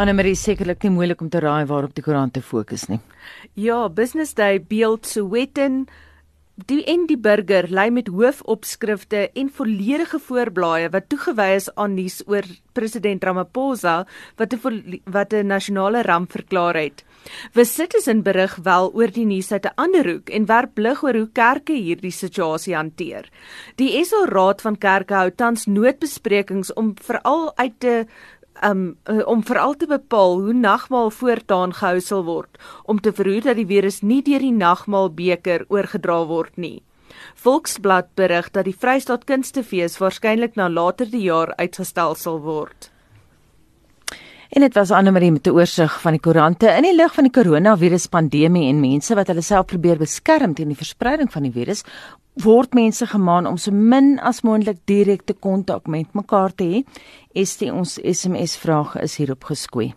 Annelie sekerlik nie moeilik om te raai waarop die koerant te fokus nie. Ja, Business Day beeld Sowetan die en die burger lê met hoofopskrifte en volledige voorblaaie wat toegewy is aan nuus oor president Ramaphosa wat 'n wat 'n nasionale ramp verklaar het. The Citizen berig wel oor die nuus uit 'n ander hoek en werp lig oor hoe kerke hierdie situasie hanteer. Die SA Raad van Kerke hou tans noodbesprekings om veral uit te um, om veral te bepaal hoe nagmaal voortaan gehou sal word om te verhoed dat die virus nie deur die nagmaalbeker oorgedra word nie. Volksblad berig dat die Vrystaat Kunstefees waarskynlik na later die jaar uitgestel sal word. En dit was Annelie met 'n oorsig van die koerante in die lig van die koronaviruspandemie en mense wat hulle self probeer beskerm teen die verspreiding van die virus, word mense gemaan om so min as moontlik direkte kontak met mekaar te hê. Estie ons SMS vraag is hierop geskoei.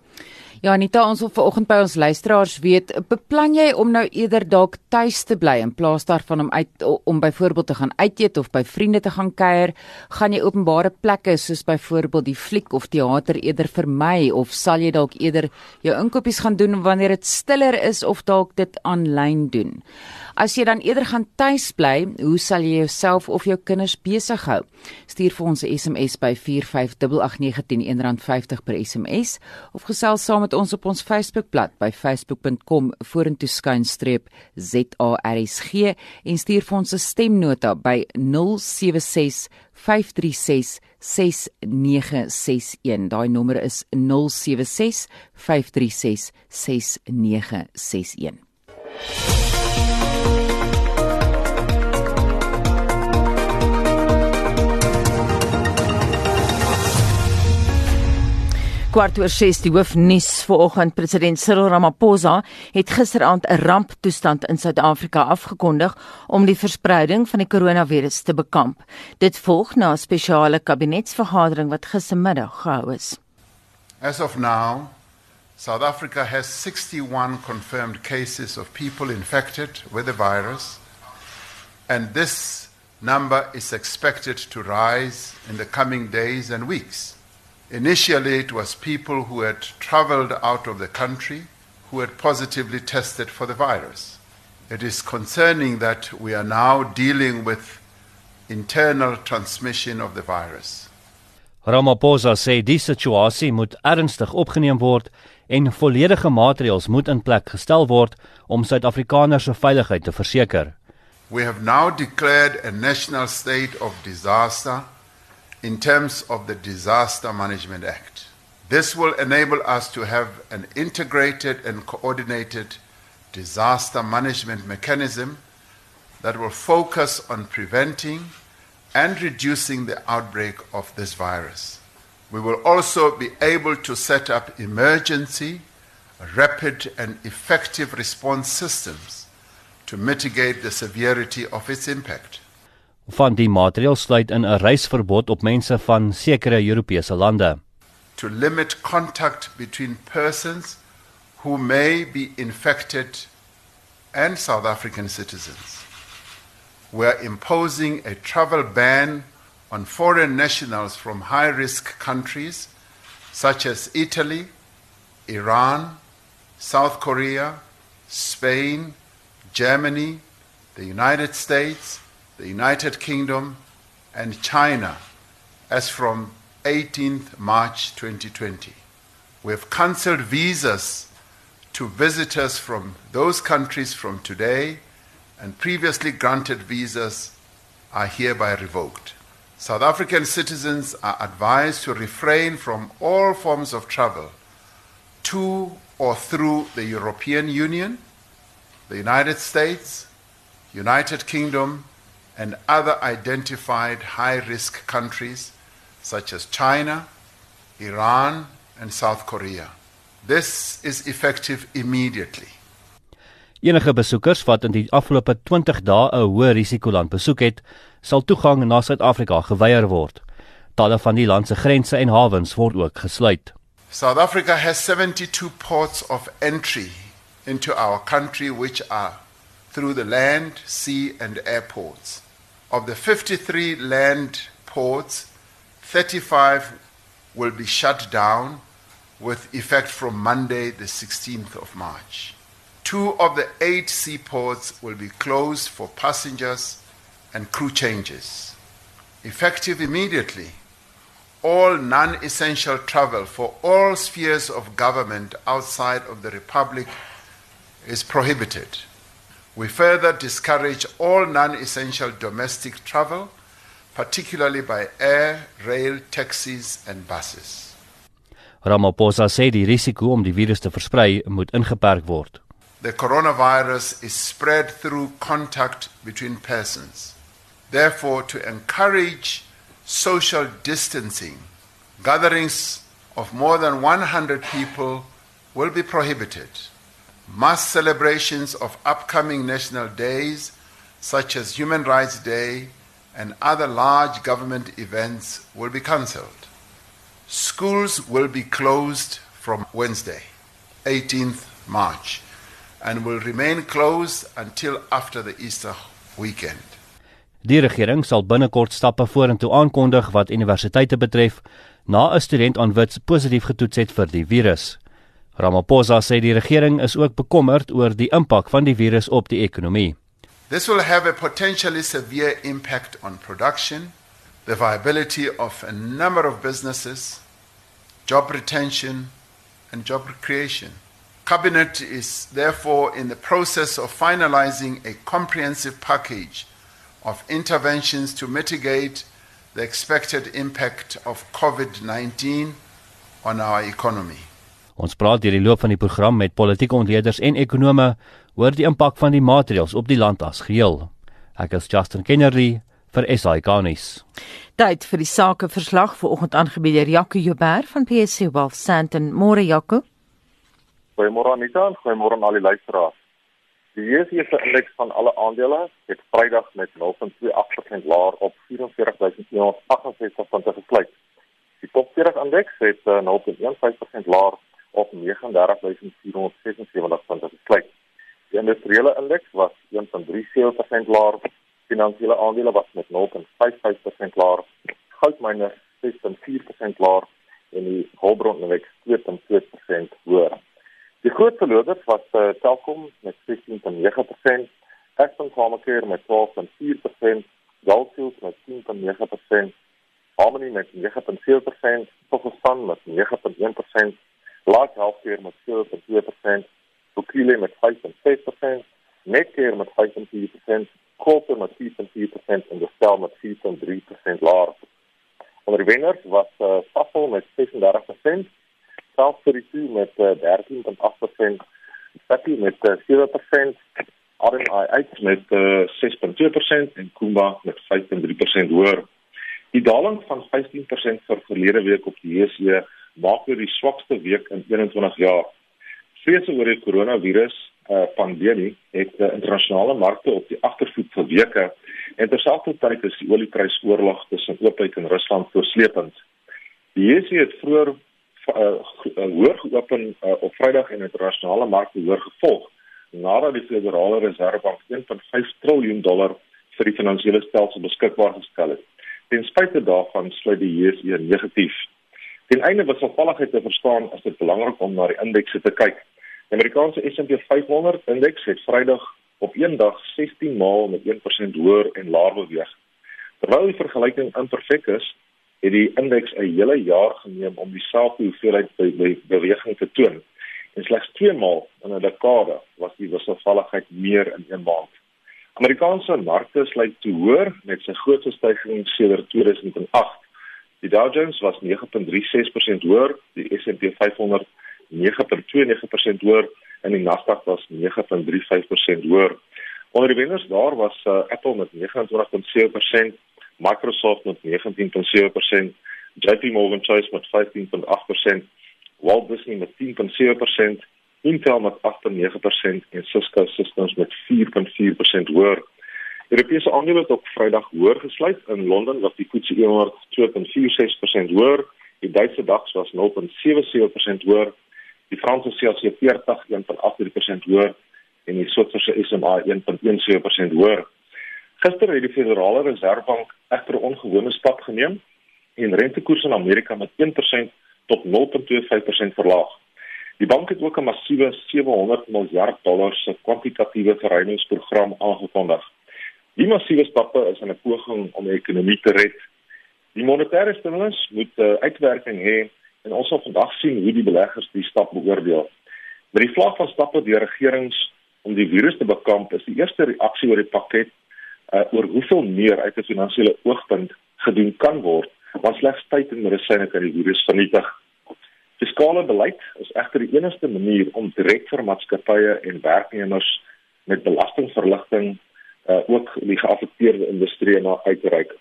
Ja Anita, ons wil vanoggend by ons luisteraars weet, beplan jy om nou eerder dalk tuis te bly in plaas daarvan om uit om byvoorbeeld te gaan uit eet of by vriende te gaan kuier? Gaan jy openbare plekke soos byvoorbeeld die fliek of teater eerder vermy of sal jy dalk eerder jou inkopies gaan doen wanneer dit stiller is of dalk dit aanlyn doen? As jy dan eerder gaan tuis bly, hoe sal jy jouself of jou kinders besig hou? Stuur vir ons 'n SMS by 4588910 R50 per SMS of gesels saam met ons op ons Facebookblad by facebook.com vorentoe skuinstreep ZARSG en stuur vir ons 'n stemnota by 076 536 6961. Daai nommer is 076 536 6961. Kwart oor 6 die hoofnuus vanoggend president Cyril Ramaphosa het gisteraand 'n ramptoestand in Suid-Afrika afgekondig om die verspreiding van die koronavirus te bekamp. Dit volg na 'n spesiale kabinetsvergadering wat gistermiddag gehou is. As of now, South Africa has 61 confirmed cases of people infected with the virus and this number is expected to rise in the coming days and weeks. Initially, it was people who had traveled out of the country who had positively tested for the virus. It is concerning that we are now dealing with internal transmission of the virus. Ramaphosa sê die situasie moet ernstig opgeneem word en volledige maatreëls moet in plek gestel word om Suid-Afrikaners se veiligheid te verseker. We have now declared a national state of disaster in terms of the Disaster Management Act. This will enable us to have an integrated and coordinated disaster management mechanism that will focus on preventing and reducing the outbreak of this virus. We will also be able to set up emergency, rapid, and effective response systems to mitigate the severity of its impact. Van die maatreëls sluit in 'n reisverbod op mense van sekere Europese lande. To limit contact between persons who may be infected and South African citizens. We are imposing a travel ban on foreign nationals from high risk countries such as Italy, Iran, South Korea, Spain, Germany, the United States, the United Kingdom, and China as from 18th March 2020. We have cancelled visas to visitors from those countries from today, and previously granted visas are hereby revoked. South African citizens are advised to refrain from all forms of travel to or through the European Union, the United States, United Kingdom, and other identified high risk countries such as China, Iran, and South Korea. This is effective immediately. Enige besoekers wat in die afgelope 20 dae 'n hoë risikoland besoek het, sal toegang na Suid-Afrika geweier word. Talle van die land se grense en hawens word ook gesluit. South Africa has 72 ports of entry into our country which are through the land, sea, and airports. Of the 53 land ports, 35 will be shut down with effect from Monday, the 16th of March. Two of the eight seaports will be closed for passengers and crew changes. Effective immediately, all non essential travel for all spheres of government outside of the Republic is prohibited. We further discourage all non essential domestic travel, particularly by air, rail, taxis, and buses. Ramaphosa sê die risiko om die virus te versprei moet ingeperk word. The coronavirus is spread through contact between persons. Therefore, to encourage social distancing, gatherings of more than 100 people will be prohibited. Mass celebrations of upcoming national days, such as Human Rights Day and other large government events, will be cancelled. Schools will be closed from Wednesday, 18th March and will remain closed until after the Easter weekend. Die regering sal binnekort stappe vorentoe aankondig wat universiteite betref na 'n student aan wits positief getoets het vir die virus. Ramaphosa sê die regering is ook bekommerd oor die impak van die virus op die ekonomie. This will have a potentially severe impact on production, the viability of a number of businesses, job retention and job creation. Cabinet is therefore in the process of finalizing a comprehensive package of interventions to mitigate the expected impact of COVID-19 on our economy. Ons praat deur die loop van die program met politieke ontleeders en ekonome oor die impak van die maatreëls op die land as geheel. Ek is Justin Kennerly vir nuus. Tyd vir die sakeverslag vir oggend aangebied deur Jaco Joubert van PSC Wealth Sandton. Môre Jaco. Goeiemôre Anita goeiemôre aan al die luisteraars. Die JSE se indeks van alle aandele het Vrydag met 0.28% laer op 44168 punte gesluit. Die top 40 indeks het 0.15% eh, laer op 39476 punte gesluit. Die industriële indeks was 1.37% laer. Finansiële aandele was met 0.55% laer. Goudmyne 6.4% laer en die hulpbron indeks 2.2% hoër. Die groot verloders was uh, Telkom met 16.9%, Aspen Pharmacare met 12.4%, Goldfield met 10.9%, Harmony met 9.7%, Fokustan met 9.1%, Large Healthcare met 7.2%, Bukile met 5.6%, Netcare met 5.4%, Coulter met 4.4% en Gestel met 4.3% laer. Onder wenners was uh, Safol met 36%, self vir die toe met uh, 13.8%, Sapi met uh, 7%, RNI met uh, 6.2% en Kumba met 5.3% hoër. Die daling van 15% vir verlede week op die JSE maak dit die swakste week in 21 jaar. Vrese oor die koronavirus uh, pandemie het uh, internasionale markte op die agtervoet vir weke en terselfdertyd is die olieprysoorlog tussen Oopheid en Rusland voorsleepend. Die JSE het vroeër uh, hoër geopen uh, op Vrydag en internasionale markte hoër gevolg nadat die Federale Reservebank 1.5 trilljoen dollar vir die finansiële stelsel beskikbaar gestel het. Ten spyte daarvan sluit die JSE negatief. Ten einde wisselvalligheid te verstaan, is dit belangrik om na die indekse te kyk. Die Amerikaanse S&P 500 indeks het Vrydag op een dag 16 maal met 1% hoër en laer beweeg. Terwyl die vergelyking imperfek is, het die indeks 'n hele jaar geneem om dieselfde hoeveelheid be be beweging te toon. En slegs 2 maal in 'n dekade was die wisselvalligheid meer in 'n maand. Amerikaanse markte sluit toe hoër met sy grootste stygings sedert 2008. Die Dow Jones was 9.36% hoër, die S&P 500 9.29% hoër en die Nasdaq was 9.35% hoër. Onder die wenners daar was uh, Apple met 29.7%, Microsoft met 19.7%, JP Morgan Chase met 15.8%, Walt Disney met 10.7%, Intel met 8.9% en Cisco Systems met 4.4% hoër. Europese aandele het op Vrydag hoër gesluit. In Londen was die FTSE 100 2.46% hoër, die Duitse DAX was 0.77% hoër, die Franse CAC 40 1.83% hoër en die Switserse SMA 1.17% hoër. Gister het die Federale Reservebank egter 'n ongewone stap geneem en rentekoerse in Amerika met 1% tot 0.25% verlaag. Die bank het ook 'n massiewe 700 miljard dollar se kwantitatiewe verruimingsprogram aangekondig. Die massiewe stappe is in 'n poging om die ekonomie te red. Die monetêre stimulus moet uh, uitwerking hê en ons sal vandag sien hoe die beleggers die stap beoordeel. Met die vlak van stappe deur regerings om die virus te bekamp, is die eerste reaksie oor die pakket uh, oor hoeveel meer uit 'n finansiële oogpunt gedoen kan word, want slegs tyd en medisyne kan die virus vernietig. Fiskale beleid is egter die enigste manier om direk vir maatskappye en werknemers met belastingverligting uh, ook die geaffekteerde industrie na uit te reik.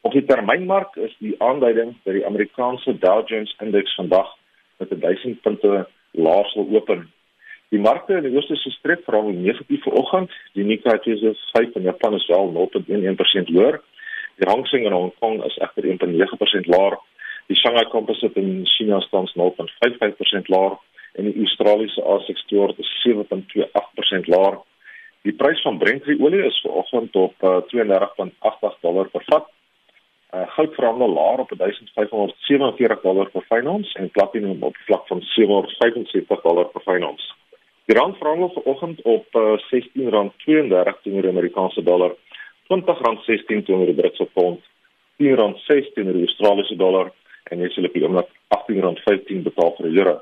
Op die termynmark is die aanduiding dat die Amerikaanse Dow Jones indeks vandag met 1000 punte laer sal open Die markte in die ooste se streek veral negatief vanoggend. Die Nikkei 225 in Japan is wel 0.11% hoër. Die Hang Seng in Hong Kong is egter 1.9% laer. Die Shanghai Composite in China staan 0.55% laer en die Australiese ASX 200 is 7.28% laer. Die prys van Brent olie is vanoggend op uh, 32.80 dollar per vat. Uh, goud verhandel laer op 1547 dollar per ons en platinum op vlak van 775 dollar per ons. Die rand verhandel vanoggend op uh, R16.32 teenoor die Amerikaanse dollar, R20.16 teenoor die Britse pond, R10.16 teenoor die Australiese dollar en jy sal op die oomblik R18.15 betaal vir 'n euro.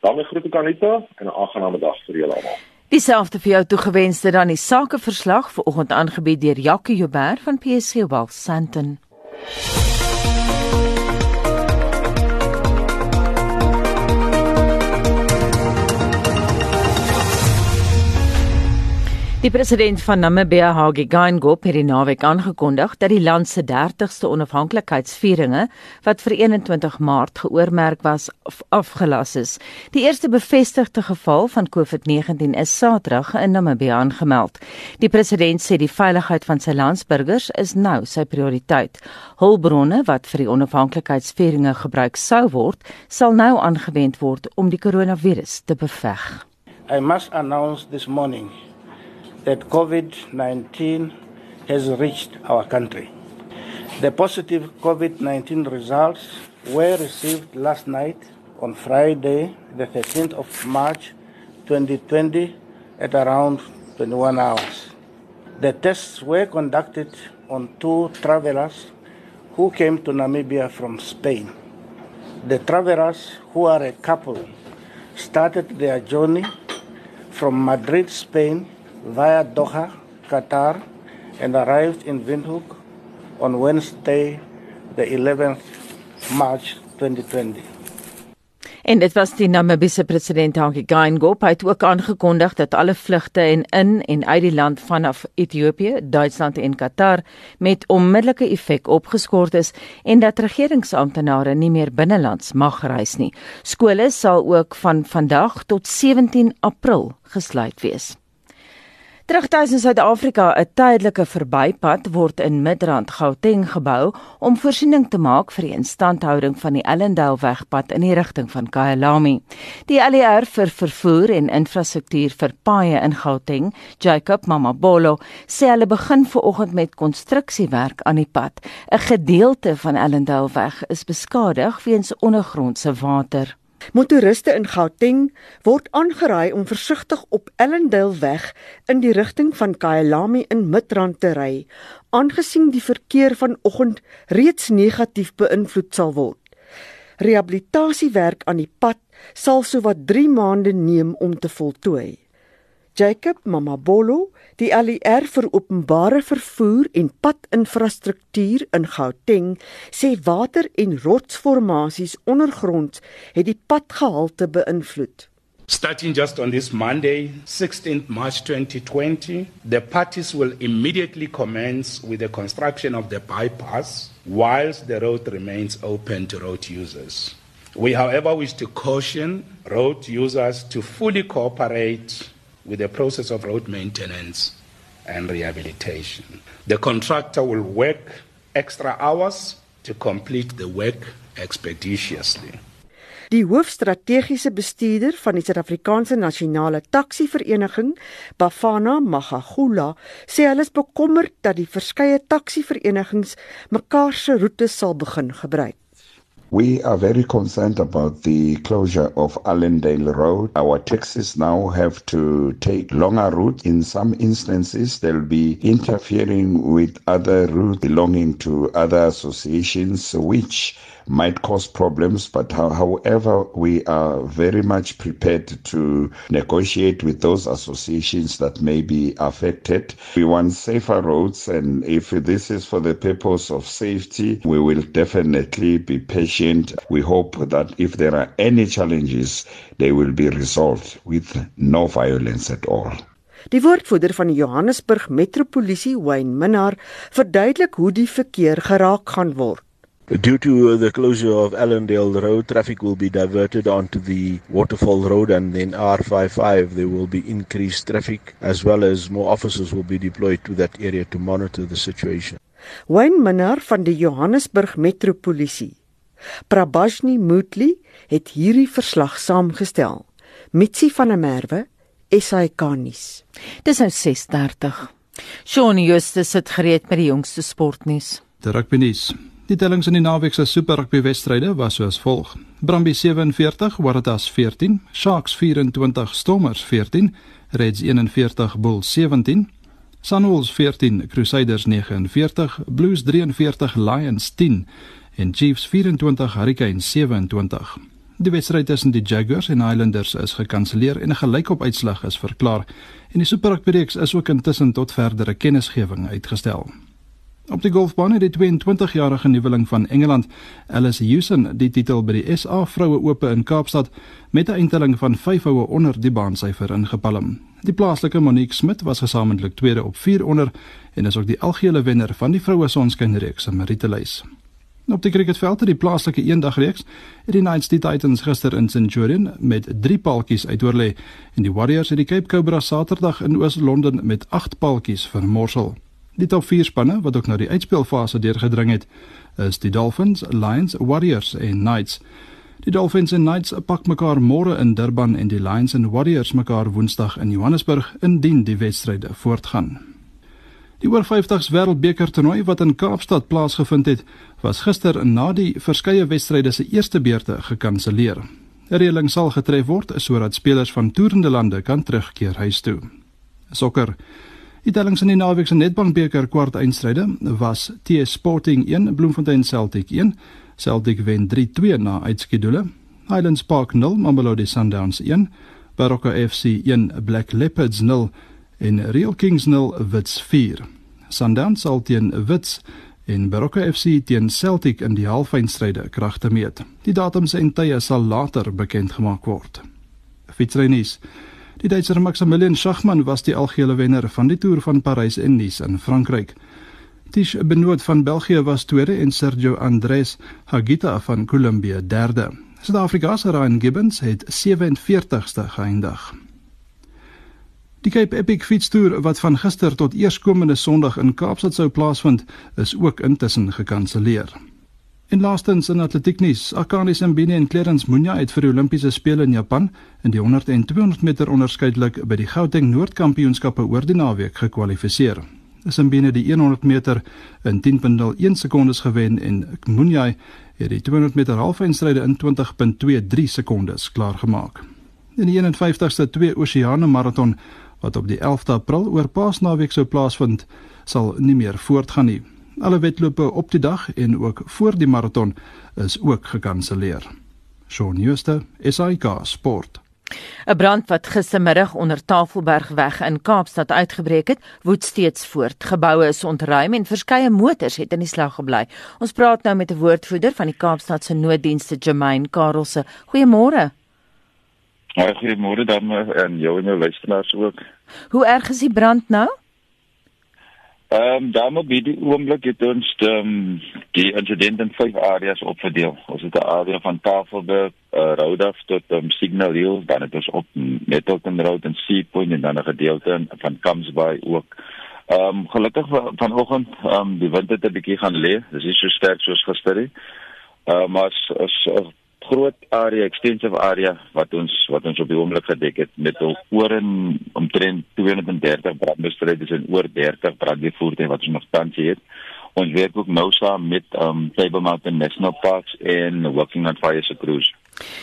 daarmee groet ek Anita en 'n aangename dag vir julle almal. Dieselfde vir jou toegewenste dan die sakeverslag vanoggend aangebied deur Jackie Joubert van PSG Wealth Die president van Namibia, Hage Geingob, het die naweek aangekondig dat die land se 30ste onafhanklikheidsvieringe wat vir 21 Maart geoormerk was, afgelas is. Die eerste bevestigde geval van COVID-19 is Saterdag in Namibia aangemeld. Die president sê die veiligheid van sy landsburgers is nou sy prioriteit. Hulpbronne wat vir die onafhanklikheidsvieringe gebruik sou word, sal nou aangewend word om die koronavirus te beveg. I must announce this morning that COVID 19 has reached our country. The positive COVID 19 results were received last night on Friday, the 13th of March 2020, at around 21 hours. The tests were conducted on two travelers who came to Namibia from Spain. The travelers, who are a couple, started their journey from Madrid, Spain via Doha, Qatar, and arrived in Windhoek on Wednesday, the 11th March 2020. En dit was die Namibiese president Hage Geingob het ook aangekondig dat alle vlugte en in en uit die land vanaf Ethiopië, Duitsland en Qatar met onmiddellike effek opgeskort is en dat regeringsamptenare nie meer binnelands mag reis nie. Skole sal ook van vandag tot 17 April gesluit wees. Terugtuis in Suid-Afrika, 'n tydelike verbypad word in Midrand, Gauteng gebou om voorsiening te maak vir die instandhouding van die Ellendale wegpad in die rigting van Kyalami. Die ALR vir vervoer en infrastruktuur vir paaie in Gauteng, Jacob Mamabolo, sê hulle begin vooroggend met konstruksiewerk aan die pad. 'n Gedeelte van Ellendale weg is beskadig weens ondergrondse water. Motoriste in Gauteng word aangeraai om versigtig op Ellendale weg in die rigting van Kyalami in Midrand te ry, aangesien die verkeer vanoggend reeds negatief beïnvloed sal word. Rehabilitasiewerk aan die pad sal sowat 3 maande neem om te voltooi. Jacob Mamabolo, die ALR vir openbare vervoer en padinfrastruktuur in Gauteng, sê water en rotsformasies ondergronds het die padgehalte beïnvloed. Starting just on this Monday, 16th March 2020, the parties will immediately commence with the construction of the bypass whilst the road remains open to road users. We, however, wish to caution road users to fully cooperate with the process of road maintenance and rehabilitation. The contractor will work extra hours to complete the work expeditiously. Die hoofstrategiese bestuurder van die Suid-Afrikaanse Nasionale Taxi Vereniging, Bafana Magagula, sê hulle is bekommerd dat die verskeie taxi verenigings mekaar se roetes sal begin gebruik. We are very concerned about the closure of Allendale Road. Our taxis now have to take longer routes. In some instances, they'll be interfering with other routes belonging to other associations, which might cause problems, but however, we are very much prepared to negotiate with those associations that may be affected. We want safer roads, and if this is for the purpose of safety, we will definitely be patient. We hope that if there are any challenges, they will be resolved with no violence at all. Die woordvoerder van die Johannesburg Metropolisie, Wayne Minnar, verduidelik hoe die verkeer geraak gaan word. Due to the closure of Allendale Road, traffic will be diverted onto the Waterfall Road and then R55. There will be increased traffic as well as more officers will be deployed to that area to monitor the situation. Wayne Minnar van die Johannesburg Metropolisie. Prabashni Mutli het hierdie verslag saamgestel. Mitsi van der Merwe, SAK nuus. Dis nou 6:30. Shaun Justus sit gereed met die jongste sportnuus. Die rugby nuus. Die tellings in die naweek se Super Rugby wedstryde was soos volg: Brumby 47, Waratahs 14, Sharks 24, Stormers 14, Reds 41, Bulls 17, Sunwolves 14, Crusaders 49, Blues 43, Lions 10 en Chiefs 24, Hurricanes 27. Die wedstryd tussen die Jaguars en Highlanders is gekanselleer en 'n gelykop uitslag is verklaar en die Super Rugby reeks is ook intussen tot verdere kennisgewing uitgestel. Op die golfbaan het die 22-jarige nuweling van Engeland, Alice Hewson, die titel by die SA Vroue Ope in Kaapstad met 'n eindtelling van 5 houe onder die baansyfer ingepalm. Die plaaslike Monique Smit was gesamentlik tweede op 4 onder en is ook die algehele wenner van die Vroue Sonskynreeks se meritelys. Op die cricketveld het die plaaslike eendagreeks het die Knights die Titans gister in Centurion met 3 paaltjies uitoorlê en die Warriors het die Cape Cobras Saterdag in Oos-London met 8 paaltjies vermorsel. Die top 4 spanne wat ook na die uitspelfase deurgedring het, is die Dolphins, Lions, Warriors en Knights. Die Dolphins en Knights pak mekaar môre in Durban en die Lions en Warriors mekaar Woensdag in Johannesburg indien die wedstryde voortgaan. Die oor 50s wêreldbeker toernooi wat in Kaapstad plaasgevind het, was gister na die verskeie wedstryde se eerste beurte gekanselleer. 'n Reëling sal getref word sodat spelers van toerende lande kan terugkeer huis toe. Sokker Die tellings in die naweek se Nedbank beker kwart eindstryde was TS Sporting 1 Bloemfontein Celtic 1. Celtic wen 3-2 na uitskeidule. Highlands Park 0 Mamelodi Sundowns 1. Baroka FC 1 Black Leopards 0 en Real Kings 0 Wits 4. Sundowns sal teen Wits en Baroka FC teen Celtic in die halfeindstryde kragte meet. Die datums en tye sal later bekend gemaak word. Fietsrynies Die Duitser Maximilian Schachmann was die algehele wenner van die Tour van Parys en Nice in Frankryk. Tish Benoot van België was tweede en Sergio Andres Hagita van Kolumbie derde. Suid-Afrika se Ryan Gibbons het 47ste geëindig. Die Cape Epic Fietstoer wat van gister tot eerskomende Sondag in Kaapstad sou plaasvind, is ook intussen gekanselleer. En laastens in atletieknuus, Akane Simbine en Clarence Munya het vir die Olimpiese spele in Japan in die 100 en 200 meter onderskeidelik by die Gauteng Noordkampioenskappe oor die naweek gekwalifiseer. Simbine die 100 meter in 10.01 sekondes gewen en Munya het die 200 meter halfeindstryde in 20.23 sekondes klaargemaak. In die 51ste twee Oseane maraton wat op die 11de April oor Paasnaweek sou plaasvind, sal nie meer voortgaan nie. Alle wedlope op die dag en ook voor die maraton is ook gekanselleer. Shaun Schuster, SAK Sport. 'n Brand wat gistermiddag onder Tafelbergweg in Kaapstad uitgebreek het, woed steeds voort. Geboue is ontruim en verskeie motors het in die slag gebly. Ons praat nou met 'n woordvoerder van die Kaapstad se nooddienste, Jermaine Karelse. Goeiemôre. Ja, goeiemôre dan en jou en jou luisteraars ook. Hoe erg is die brand nou? Ehm um, dan op die oomblik het ons um, die insident in vyf areas opgedeel. Ons het 'n area van Tafelberg, uh, Roudaf tot um, Signal Hill, dan het ons op Nettleton Road en Sea Point en dan 'n gedeelte van Kamsbaai ook. Ehm um, gelukkig vanoggend ehm um, die wind het 'n bietjie gaan lê. Dis nie so sterk soos gister nie. Ehm maar as, as, as groot area, extensive area wat ons wat ons op die oomblik gedek het met oor en omtrent 230 brandbestryders en oor 30 brandweervoertuie wat ons nog tans het. Ons werk ook nou saam met um Table Mountain National Parks en Working on Fire se crews.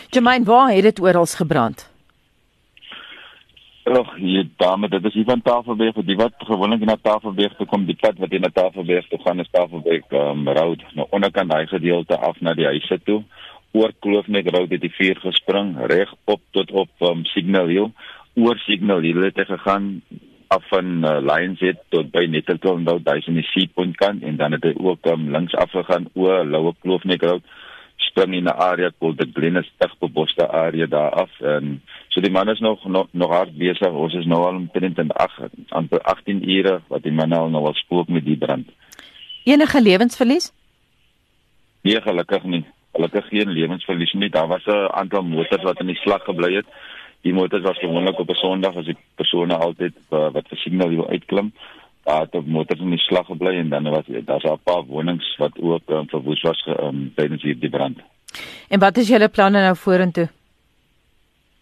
Jermaine, waar het dit oral gebrand? Ag, hier dame, dit is hier van Tafelberg, die wat gewoonlik na Tafelberg toe kom, die pad wat in na Tafelberg toe gaan is Tafelberg um, road, nou onderkant daai gedeelte af na die huise toe. Oor Kloofnek road het die vuur gespring reg op tot op um, Signal Hill. Oor Signal Hill het hy gegaan af van uh, Lions Head tot by Nettelton, nou daai is in die Sea Point kant en dan het hy ook um, links afgegaan oor Loue Kloofnek road spring in 'n area called the Glenis Tigbeboste area daar af en so die man is nog nog, nog hard besig. Ons is nou al omtrent in 8 aan 18 ure wat die man al nou al spook met die brand. Enige lewensverlies? Nee, gelukkig nie. Gelukkig geen lewensverlies nie. Daar was 'n aantal motors wat in die slag gebly het. Die motors was gewoonlik op 'n Sondag as die persone altyd uh, wat vir signaal wil uitklim daar het motors in die slag gebly en dan was daar's 'n paar wonings wat ook um, verwoes was um, tydens hierdie brand. En wat is julle planne nou vorentoe?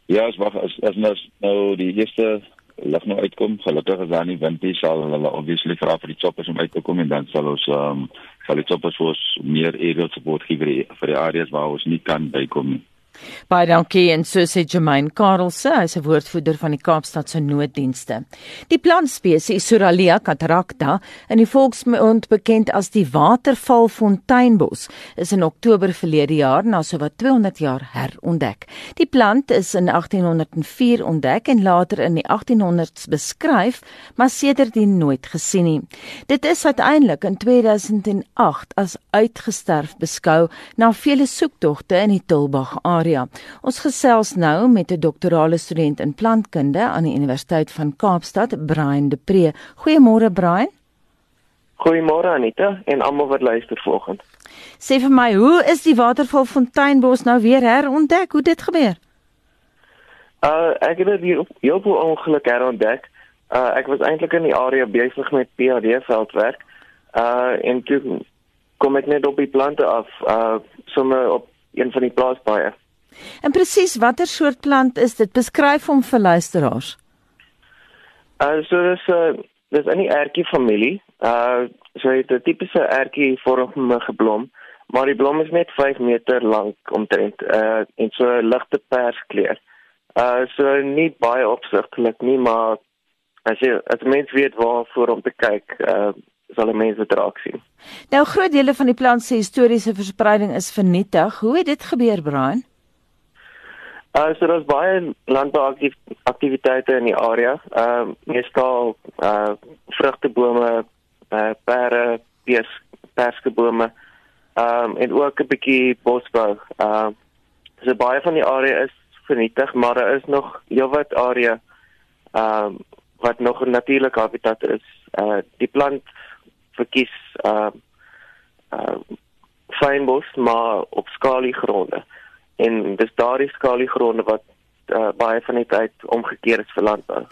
Ja, as wag as as nou, nou die eerste lig nou uitkom, gelukkig is daar nie wind nie, sal hulle obviously vra vir die choppers om uit te kom en dan sal ons um, sal die choppers vir ons meer aerial support gee vir die, vir die areas waar ons nie kan bykom nie. Baie dankie en so sê Jermaine Karelse, hy's 'n woordvoerder van die Kaapstad se nooddienste. Die plantspesies Soralia cataracta, in die volksmond bekend as die watervalfonteinbos, is in Oktober verlede jaar na sowat 200 jaar herontdek. Die plant is in 1804 ontdek en later in die 1800s beskryf, maar sedertdien nooit gesien nie. Dit is uiteindelik in 2008 as uitgesterf beskou na vele soektogte in die Tulbag area area. Ons gesels nou met 'n doktorale student in plantkunde aan die Universiteit van Kaapstad, Brian De Pre. Goeiemôre Brian. Goeiemôre Anita en almal wat luister vanoggend. Sê vir my, hoe is die waterval Fonteinbos nou weer herontdek? Hoe dit gebeur? Uh ek het dit hier heel ongeluk herontdek. Uh ek was eintlik in die area besig met PhD veldwerk. Uh en toe kom ek net op die plante af, uh sommer op een van die plaaspaaie. En presies watter soort plant is dit? Beskryf hom vir luisteraars. Uh so dis 'n uh, dis in die ertjie familie. Uh so dit 'n tipiese ertjie vormige blom, maar die blom is net 5 meter lank omtrent uh en so 'n ligte perskleur. Uh so nie baie opsigtelik nie, maar as jy as mens weet waarvoor om te kyk, uh sal mense dit raak sien. Nou groot dele van die plant se historiese verspreiding is vernietig. Hoe het dit gebeur, Brian? Uh so daar's baie landbouaktiwiteite in die area. Ehm uh, meestal uh vrugtebome, uh pere, peers, perskebome. Ehm um, en ook 'n bietjie bosbou. Ehm uh, so baie van die area is vernietig, maar daar is nog heelwat area ehm um, wat nog 'n natuurlike habitat is. Uh die plant verkies ehm uh, uh fynbos maar op skalie gronde en dis daardie skaliegronde wat uh, baie van die tyd omgekeer is vir landbou.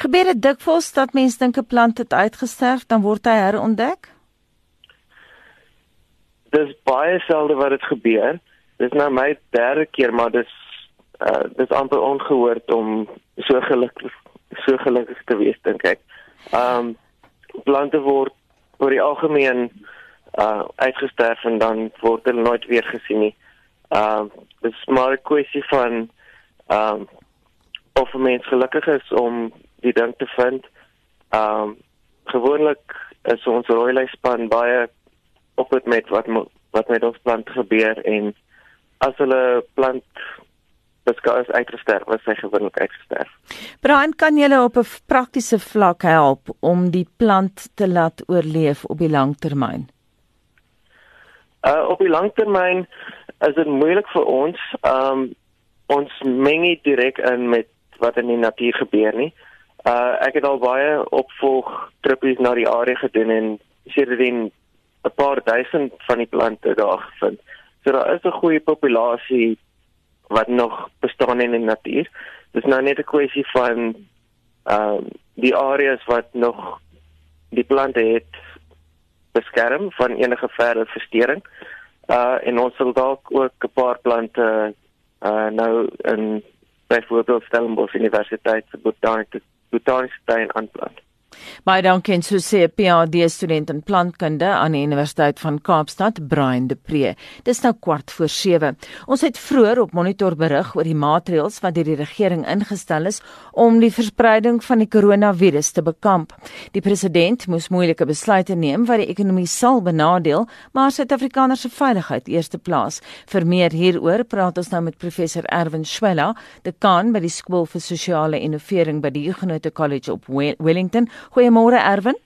Gebeur dit dikwels dat mense dink 'n plant het uitgesterf, dan word hy herontdek? Dis baie selde wat dit gebeur. Dis nou my derde keer, maar dis uh dis amper ongehoord om so gelukkig so gelukkig te wees dink ek. Um plante word oor die algemeen uh uitgesterf en dan word hulle nooit weer gesien nie. Ehm uh, dit is maar 'n kwessie van ehm um, of 'n mens gelukkig is om die ding te vind. Ehm um, gewoonlik is ons rooilyspan baie op dit met wat wat met ons plant gebeur en as hulle plant beskou is uitgesterf, is hy gewoonlik uitgesterf. Brian, kan jy op 'n praktiese vlak help om die plant te laat oorleef op die lang termyn? Uh op die lang termyn is dit moeilik vir ons. Um ons meng nie direk in met wat in die natuur gebeur nie. Uh ek het al baie opvolg trippies na die area gedoen en sedertdien 'n paar duisend van die plante daar gevind. So daar is 'n goeie populasie wat nog bestaan in die natuur. Dis nou net 'n kwessie van um die areas wat nog die plante het beskerm van enige verdere verstoring. Uh en ons sal dalk ook 'n paar plante uh nou in byvoorbeeld Stellenbosch Universiteit se botaniese botaniese tuin aanplant. Baie dankie en so sê 'n PhD student in plantkunde aan die Universiteit van Kaapstad, Brian de Pre. Dis nou kwart voor 7. Ons het vroeër op Monitor berig oor die maatreëls wat deur die regering ingestel is om die verspreiding van die koronavirus te bekamp. Die president moes moeilike besluite neem wat die ekonomie sal benadeel, maar Suid-Afrikaners se veiligheid eerste plaas. Vir meer hieroor praat ons nou met professor Erwin Schwella, dekaan by die skool vir sosiale innovering by die Huguenot College op Wellington. Goeiemôre Erwin.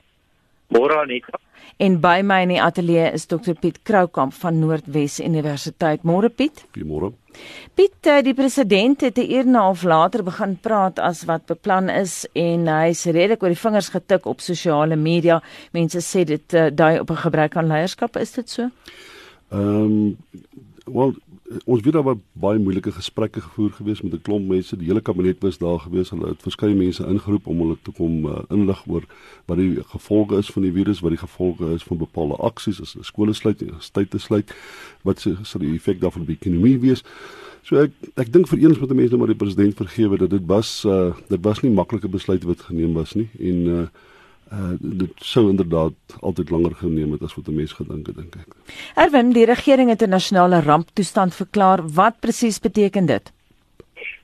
Môre Anita. En by my in die ateljee is Dr Piet Kroukamp van Noordwes Universiteit. Môre Piet. Goeiemôre. Piet, eh, die president het 'n uur en 'n half later begin praat as wat beplan is en hy's redelik oor die vingers getik op sosiale media. Mense sê dit uh, dui op 'n gebrek aan leierskap, is dit so? Ehm um, wel ons het daar baie moeilike gesprekke gevoer gewees met 'n klomp mense. Die hele kabinet was daar gewees. Hulle het verskeie mense ingeroep om hulle te kom uh, inlig oor wat die gevolge is van die virus, wat die gevolge is van bepaalde aksies as skole sluit, tyd te sluit, wat se sal die effek daarvan op die ekonomie wees. So ek ek dink vir eens moet mense nou maar die president vergewe dat dit was uh, dit was nie maklike besluite wat geneem was nie en uh, uh dit sou inderdaad altyd langer geneem het as wat 'n mens gedink het dink ek. Erwin, die regering het 'n nasionale ramptoestand verklaar. Wat presies beteken dit?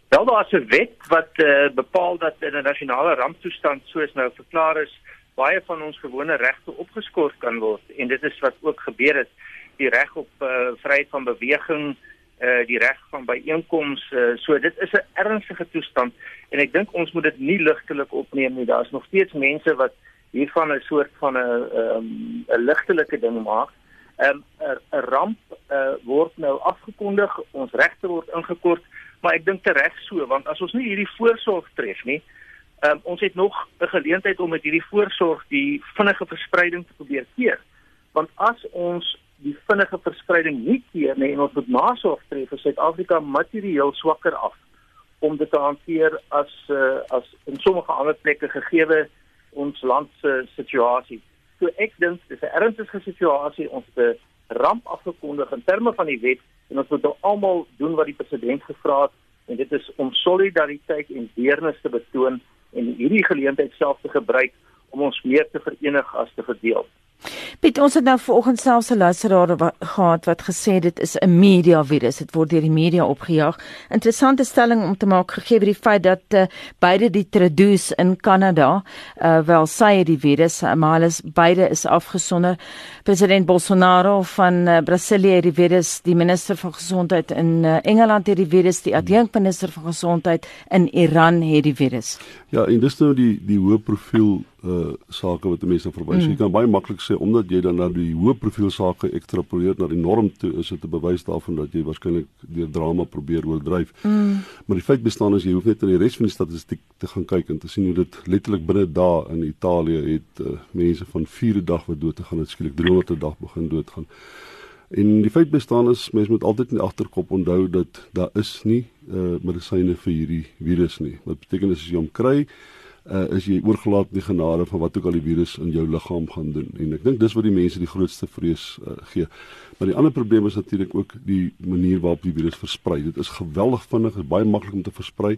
Wel daar is 'n wet wat uh, bepaal dat in 'n nasionale ramptoestand soos nou verklaar is, baie van ons gewone regte opgeskort kan word en dit is wat ook gebeur het. Die reg op uh, vryheid van beweging, uh die reg van byeenkomste, uh, so dit is 'n ernstige toestand en ek dink ons moet dit nie ligtelik opneem nie. Daar's nog steeds mense wat hiervan 'n soort van 'n 'n um, ligtelike ding maak. 'n um, 'n ramp uh, word nou afgekondig, ons regte word ingekort, maar ek dink tereg so want as ons nie hierdie voorsorg tref nie, um, ons het nog 'n geleentheid om met hierdie voorsorg die vinnige verspreiding te probeer keer. Want as ons die vinnige verspreiding nie keer nie en ons moet nasorg tref vir Suid-Afrika materieel swakker af om dit te hanteer as uh, as in sommige ander plekke gegee ons land se situasie. So ek dink dis 'n ernstige situasie ons te ramp afgekondig in terme van die wet en ons moet nou almal doen wat die president gevra het en dit is om solidariteit en deernis te betoon en hierdie geleentheid self te gebruik om ons meer te verenig as te verdeel. Piet, ons het nou vanoggend selfs 'n luisteraar gehad wat gesê dit is 'n media virus. Dit word deur die media opgejaag. Interessante stelling om te maak gegee die feit dat uh, beide die Trudeau's in Kanada, uh, wel sy het die virus, uh, maar hulle is beide is afgesonder. President Bolsonaro van uh, Brasilië het die virus, die minister van gesondheid in uh, Engeland het die virus, die adjunkminister van gesondheid in Iran het die virus. Ja, en dis nou die die hoë profiel uh sake wat mense verwys. Mm. Jy kan baie maklik sê omdat jy dan na die hoë profiel sake ekstrapoleer na die norm toe, is dit 'n bewys daarvan dat jy waarskynlik deur drama probeer oordryf. Mm. Maar die feit bestaan is jy hoef net in die res van die statistiek te gaan kyk en te sien hoe dit letterlik binne dae in Italië het uh, mense van 4 dag wat dood te gaan het skielik 300 'n dag begin doodgaan. En die feit bestaan is mense moet altyd in die agterkop onthou dat daar is nie uh medisyne vir hierdie virus nie. Wat beteken as jy hom kry uh, is jy oorgelaat die genade van wat ook al die virus in jou liggaam gaan doen. En ek dink dis wat die mense die grootste vrees uh, gee. Maar die ander probleem is natuurlik ook die manier waarop die virus versprei. Dit is geweldig vinnig, is baie maklik om te versprei.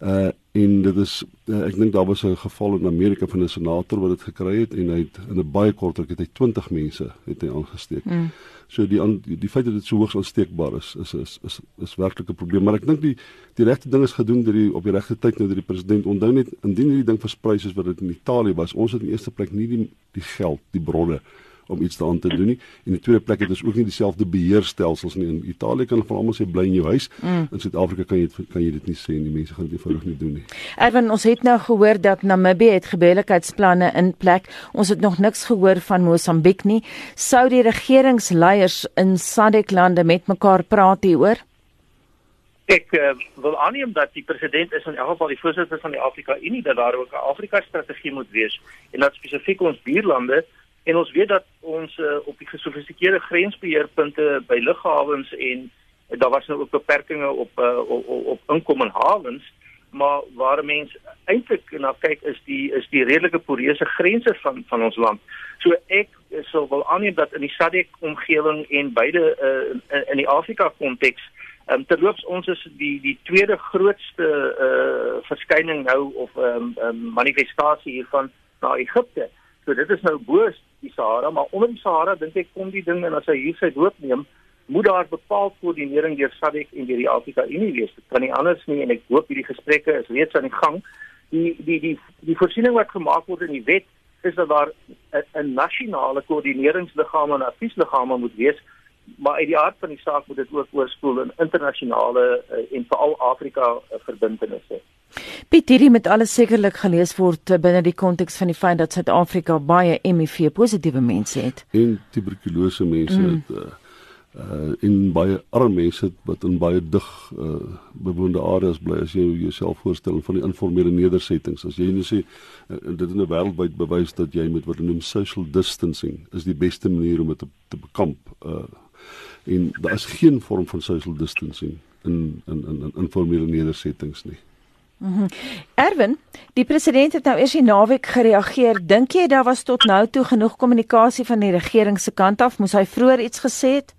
Uh en dit is uh, ek dink daar was 'n geval in Amerika van 'n senator wat dit gekry het en hy het in 'n baie kort tyd het hy 20 mense het hy aangesteek. Mm. So die, die die feit dat dit so hoogs aansteekbaar is is is is, is werklik 'n probleem, maar ek dink die die regte ding is gedoen deur die op die regte tyd nou deur die president. Onthou net indien hierdie ding versprei soos wat dit in Italië was, ons het in eerste plek nie die die geld, die bronne om iets daaraan te doen nie. En in die tweede plek het ons ook nie dieselfde beheerstelsels nie. In Italië kan hulle almal sê bly in jou huis. Mm. In Suid-Afrika kan jy kan jy dit nie sê nie. Mense gaan dit eenvoudig nie doen nie. Erwin, ons het nou gehoor dat Namibië het gebeurlikheidsplanne in plek. Ons het nog niks gehoor van Mosambiek nie. Sou die regeringsleiers in SADC-lande met mekaar praat hieroor? Ek uh, wil aanneem dat die president is in elk geval die voorsitter van die Afrika Unie dat daar ook 'n Afrika strategie moet wees en dat spesifiek ons buurlande En ons weet dat ons uh, op die gesofistikeerde grensbeheerpunte by lughawens en uh, daar was nou ook beperkings op, uh, op op op inkom en hawens, maar waar mense eintlik na kyk is die is die redelike poreuse grense van van ons land. So ek sou wil aanneem dat in die SADC omgewing en beide uh, in, in die Afrika konteks Um, terloops ons is die die tweede grootste uh verskyning nou of um, um manifestasie hiervan na Egipte. So dit is nou bo die Sahara, maar onder die Sahara dink ek kom die ding en as hy hier sy doop neem, moet daar bepaald koördinering deur SADC en deur die Afrika Unie wees. Dit kan nie anders nie en ek hoop hierdie gesprekke is reeds aan die gang. Die die die die voorsiening wat gemaak word in die wet is dat daar 'n nasionale koördineringsliggaam en adviesliggame moet wees maar uit die aard van die saak moet dit ook oorspoel in internasionale uh, en veral Afrika uh, verbintenisse. Piet hierdie met alles sekerlik gelees word uh, binne die konteks van die feit dat Suid-Afrika baie HIV positiewe mense het. En tuberkulose mense mm. het uh, uh in baie arme mense wat in baie dig uh bewoonde areas bly as jy jouself voorstel van die informele nedersettings as jy net sê uh, dit in 'n wêreldwyd bewys dat jy met wat hulle noem social distancing is die beste manier om dit te, te bekamp uh en daar is geen vorm van social distancing in in in, in informele nedersettings nie. -hmm. Erwin, die president het nou eers die naweek gereageer. Dink jy daar was tot nou toe genoeg kommunikasie van die regering se kant af? Moes hy vroeër iets gesê het?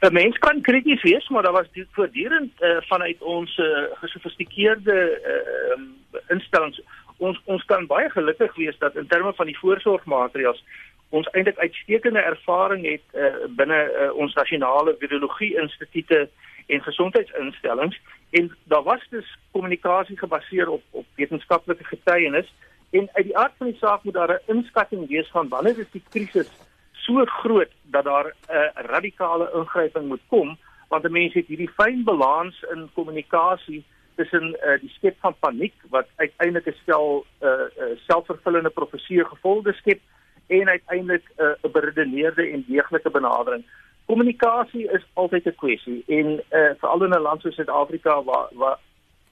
'n Mens kan krities wees, maar daar was voortdurend uh, vanuit ons uh, gesofistikeerde uh, instellings ons ons kan baie gelukkig wees dat in terme van die voorsorgmaatreëls ons eintlik uitstekende ervaring het uh, binne uh, ons nasionale virologie instituute en gesondheidsinstellings en daar was dus kommunikasie gebaseer op op wetenskaplike getuienis en uit die aard van die saak moet daar 'n inskatting wees van wanneer is die krisis so groot dat daar 'n uh, radikale ingryping moet kom want mense het hierdie fyn balans in kommunikasie tussen uh, die skep van paniek wat uiteindelik 'n stel uh, uh, selfvervullende profesie gevolge skep en uiteindelik 'n uh, beredeneerde en deeglike benadering. Kommunikasie is altyd 'n kwessie en uh, veral in 'n land soos Suid-Afrika waar waar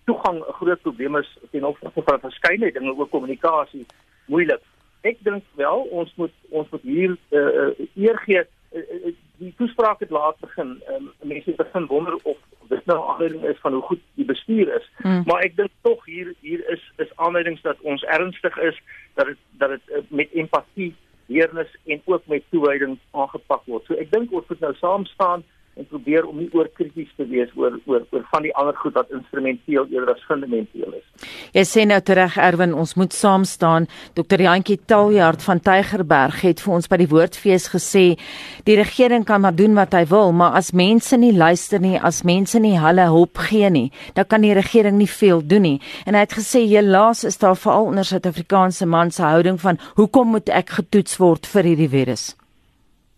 toegang 'n groot probleem is ten opsigte van verskeidenheid dinge oor kommunikasie moeilik. Ek dink wel ons moet ons moet hier uh, uh, eer gee uh, uh, die toespraak het laat begin. Um, mense begin wonder of dit nou aanleiding is van hoe goed die bestuur is. Hmm. Maar ek dink tog hier hier is is aanleidings dat ons ernstig is dat dit dat dit met empatie deernis en ook met toewyding aangepak word. So ek dink ons moet nou saam staan en probeer om nie oor krities te wees oor oor oor van die ander goed wat instrumenteel eerder as fundamenteel is. Jy sê nou reg Erwin, ons moet saam staan. Dr. Jantjie Taljard van Tygerberg het vir ons by die Woordfees gesê die regering kan maar doen wat hy wil, maar as mense nie luister nie, as mense nie hulle hulp gee nie, dan kan die regering nie veel doen nie. En hy het gesê helaas is daar veral onder Suid-Afrikaanse man se houding van hoekom moet ek getoets word vir hierdie virus?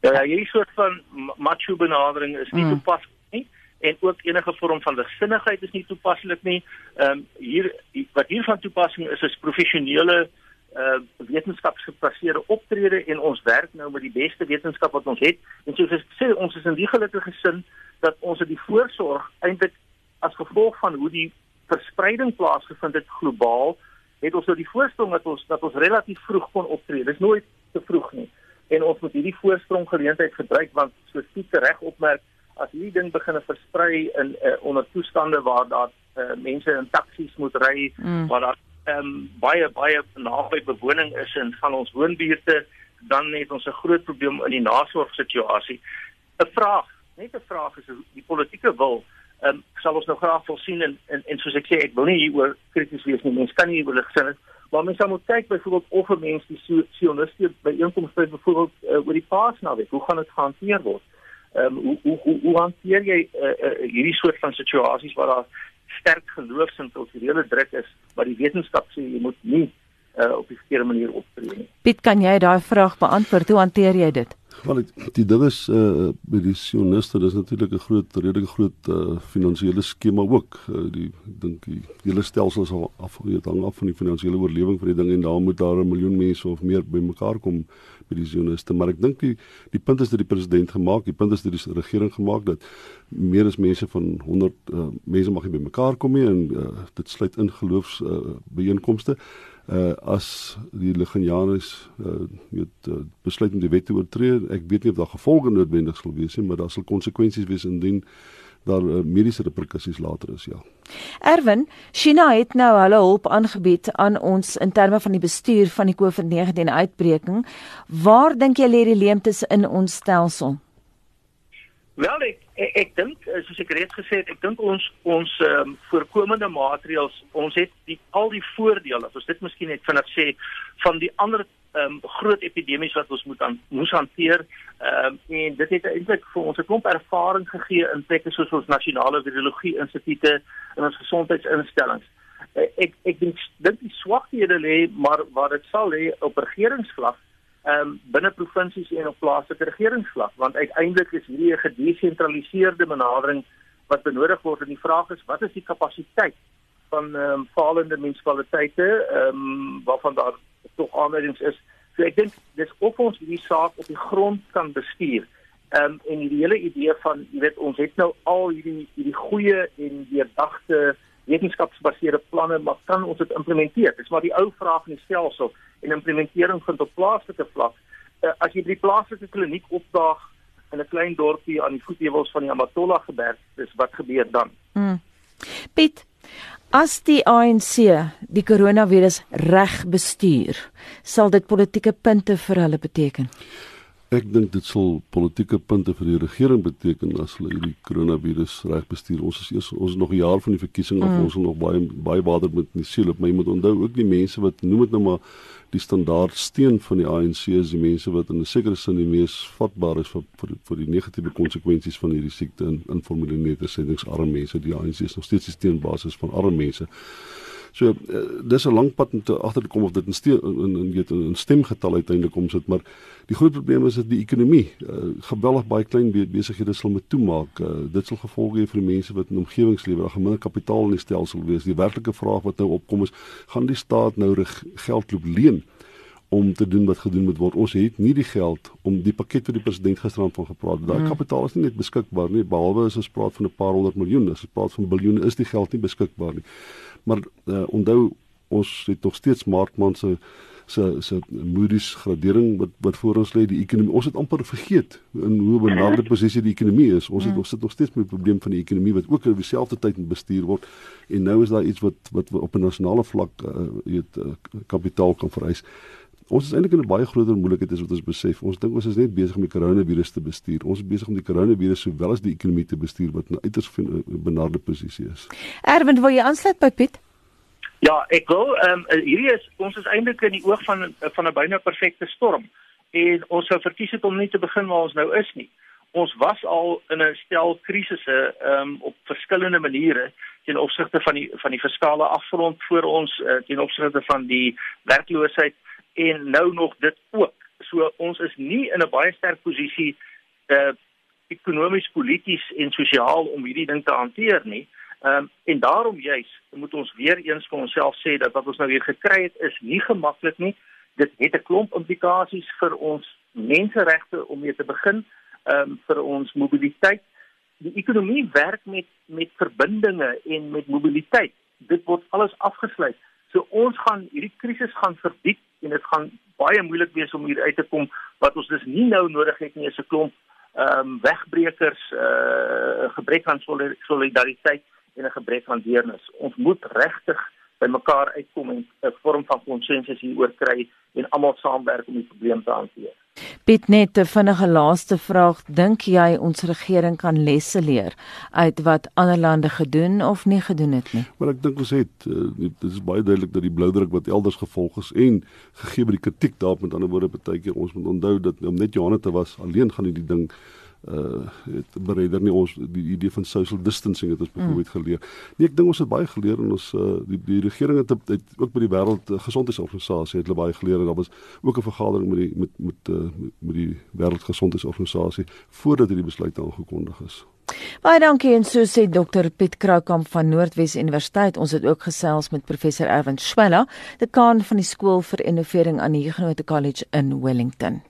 Ja, ja, hierdie soort van macho benadering is nie mm. toepaslik nie en ook enige vorm van ligsinnigheid is nie toepaslik nie. Ehm um, hier wat hier van toepassing is is professionele uh wetenskapsgebaseerde optrede en ons werk nou met die beste wetenskap wat ons het en soos ek sê ons is in die gelukkige sin dat ons dit voorsorg eintlik as gevolg van hoe die verspreiding plaasgevind het globaal het ons nou die voorsprong dat ons dat ons relatief vroeg kon optree. Dis nooit te vroeg nie en ons moet hierdie voorsprong geleentheid gebruik want soos Piet reg opmerk as hierdie ding begin versprei in uh, onder toestande waar daar uh, mense in taksies moet ry mm. waar daar um, baie baie naby bewoning is in van ons woonbuurte dan het ons 'n groot probleem in die nasorgsituasie 'n vraag net 'n vraag is die politieke wil um, sal ons nou graag wil sien en, en en soos ek sê ek wil nie hieroor krities wees nie mense kan nie oor gesien het Maar mens moet kyk byvoorbeeld of 'n mens die sioniste by inkomste byvoorbeeld uh, oor die paasnaweek, hoe gaan dit gehanteer word? Ehm um, hoe, hoe hoe hoe hanteer jy uh, uh, hierdie soort van situasies waar daar sterk geloofs- en kulturele druk is wat die wetenskap sê jy moet nie uh, op 'n verkeerde manier optree nie. Piet, kan jy daai vraag beantwoord? Hoe hanteer jy dit? Wel die ding is eh uh, by die sioniste dis natuurlik 'n groot redelike groot eh uh, finansiële skema ook. Uh, die dink die hele stelsel is al af hang af van die finansiële oorlewing van die ding en daar moet daar 'n miljoen mense of meer bymekaar kom by die sioniste. Maar ek dink die die punt is dat die president gemaak, die punt is dat die regering gemaak dat meer as mense van 100 uh, eh, mense mag nie bymekaar kom nie en uh, dit sluit in geloofs uh, byeenkomste uh as die Legionariërs uh weet uh, besluit om die wet te oortree. Ek weet nie of daar gevolge noodwendig sal wees nie, maar daar sal konsekwensies wees indien daar uh, mediese reperkusies later is, ja. Erwin, China het nou hulle hulp aangebied aan ons in terme van die bestuur van die COVID-19 uitbreking. Waar dink jy lê die leemtes in ons stelsel? Wel ek ek, ek dink soos ek reeds gesê het, ek dink ons ons ehm um, voorkomende maatreëls, ons het die al die voordele, as ons dit miskien net vinnig sê, van die ander ehm um, groot epidemies wat ons moet aan moes hanteer. Ehm um, en dit het eintlik vir ons 'n klomp ervaring gegee in plekke soos ons nasionale virologie instituute en ons gesondheidsinstellings. Uh, ek ek dink dink die swakhede lê maar waar dit sal lê op regeringsvlak ehm um, binne provinsies en op plaaslike regeringsvlak want uiteindelik is hierdie 'n gedesentraliseerde benadering wat benodig word en die vraag is wat is die kapasiteit van ehm um, falende munisipaliteite ehm um, waarvan daar tog aanleidings is. So ek dink dis of ons hierdie saak op die grond kan bestuur. Ehm um, en die hele idee van jy weet ons het nou al hierdie hierdie goeie en deurdagte wetenskapsgebaseerde planne, maar kan ons dit implementeer? Dis maar die ou vraag in die stelsel en implementering vind op plaaslike vlak. Uh, as jy by die plaaslike kliniek opdaag in 'n klein dorpie aan die voetewels van die Amatola geberg, dis wat gebeur dan? Mm. Piet, As die ANC die koronavirus reg bestuur, sal dit politieke punte vir hulle beteken. Ek dink dit sal politieke punte vir die regering beteken as hulle hierdie koronavirus reg bestuur. Ons is eers ons is nog 'n jaar van die verkiesing of mm. ons nog baie baie water met die siel op, maar jy moet onthou ook die mense wat noem dit nou maar die standaard steen van die ANC is die mense wat in 'n sekere sin die mees vatbaar is vir vir, vir die negatiewe konsekwensies van hierdie siekte in informele nedersettingsarme mense. Die ANC is nog steeds die steenbasis van arme mense. So uh, dis 'n lang pad om te agter te kom of dit in steen in in weet in stemgetal uiteindelik kom sit, maar die groot probleem is dat die ekonomie uh, geweldig baie klein besighede sal moet toemaak. Uh, dit sal gevolge hê vir die mense wat in omgewings lewe. Daar gaan minder kapitaal in die stelsel wees. Die werklike vraag wat nou opkom is, gaan die staat nou geld loop leen? Om te doen wat gedoen moet word. Ons het nie die geld om die pakket wat die president gisterand van gepraat het. Daai mm. kapitaal is nie net beskikbaar nie, behalwe as ons praat van 'n paar honderd miljoen. As ons praat van biljoene, is die geld nie beskikbaar nie. Maar uh, onthou ons het nog steeds Markman se se se Moody's gradering wat wat voor ons lê die ekonomie. Ons het amper vergeet in hoe benaderde posisie die ekonomie is. Ons het ons sit nog steeds met die probleem van die ekonomie wat ook op dieselfde tyd moet bestuur word. En nou is daar iets wat wat op 'n nasionale vlak uh, weet uh, kapitaal kan vereis. Ons is eintlik in 'n baie groter moeilikheid as wat ons besef. Ons dink ons is net besig om die koronavirus te bestuur. Ons is besig om die koronavirus sowel as die ekonomie te bestuur wat 'n uiters benarde posisie is. Erwin, wil jy aansluit by Piet? Ja, ek wil ehm um, hierdie is ons is eintlik in die oog van van 'n byna perfekte storm en ons sou verkies het om nie te begin waar ons nou is nie. Ons was al in 'n stel krisisse ehm um, op verskillende maniere ten opsigte van die van die fiskale afgrond voor ons uh, ten opsigte van die werkloosheid en nou nog dit ook. So ons is nie in 'n baie sterk posisie uh ekonomies, polities en sosiaal om hierdie ding te hanteer nie. Ehm um, en daarom juis moet ons weer eens vir onsself sê dat wat ons nou weer gekry het is nie gemaklik nie. Dit het 'n klomp implikasies vir ons menseregte om mee te begin, ehm um, vir ons mobiliteit. Die ekonomie werk met met verbindinge en met mobiliteit. Dit word alles afgesluit. So ons gaan hierdie krisis gaan verdiep en dit gaan baie moeilik wees om hier uit te kom wat ons dus nie nou nodig het nie is 'n klomp ehm um, wegbreekers uh gebrek aan solidariteit en 'n gebrek aan deernis. Ons moet regtig by mekaar uitkom en 'n vorm van konsensus hieroor kry en almal saamwerk om die probleem te hanteer. Piet net 'n vinnige laaste vraag, dink jy ons regering kan lesse leer uit wat ander lande gedoen of nie gedoen het nie? Maar ek dink ons het uh, dit is baie duidelik dat die bloudruk wat elders gevolg is en gegee by die kritiek daarop met ander woorde baie keer ons moet onthou dat om net Johanna te was alleen gaan nie die ding uh het bereder nie ons die idee van social distancing het ons byvoorbeeld mm. geleer. Nee, ek dink ons het baie geleer en ons uh die die regering het, het ook by die wêreld uh, gesondheidsorganisasie het hulle baie geleer en daar was ook 'n vergadering met die met met uh met die wêreldgesondheidsorganisasie voordat hierdie besluit aangekondig is. Baie dankie en so sê Dr Piet Kroukamp van Noordwes Universiteit. Ons het ook gesels met professor Erwin Schwella, dekaan van die skool vir innovering aan die Huguenot College in Wellington.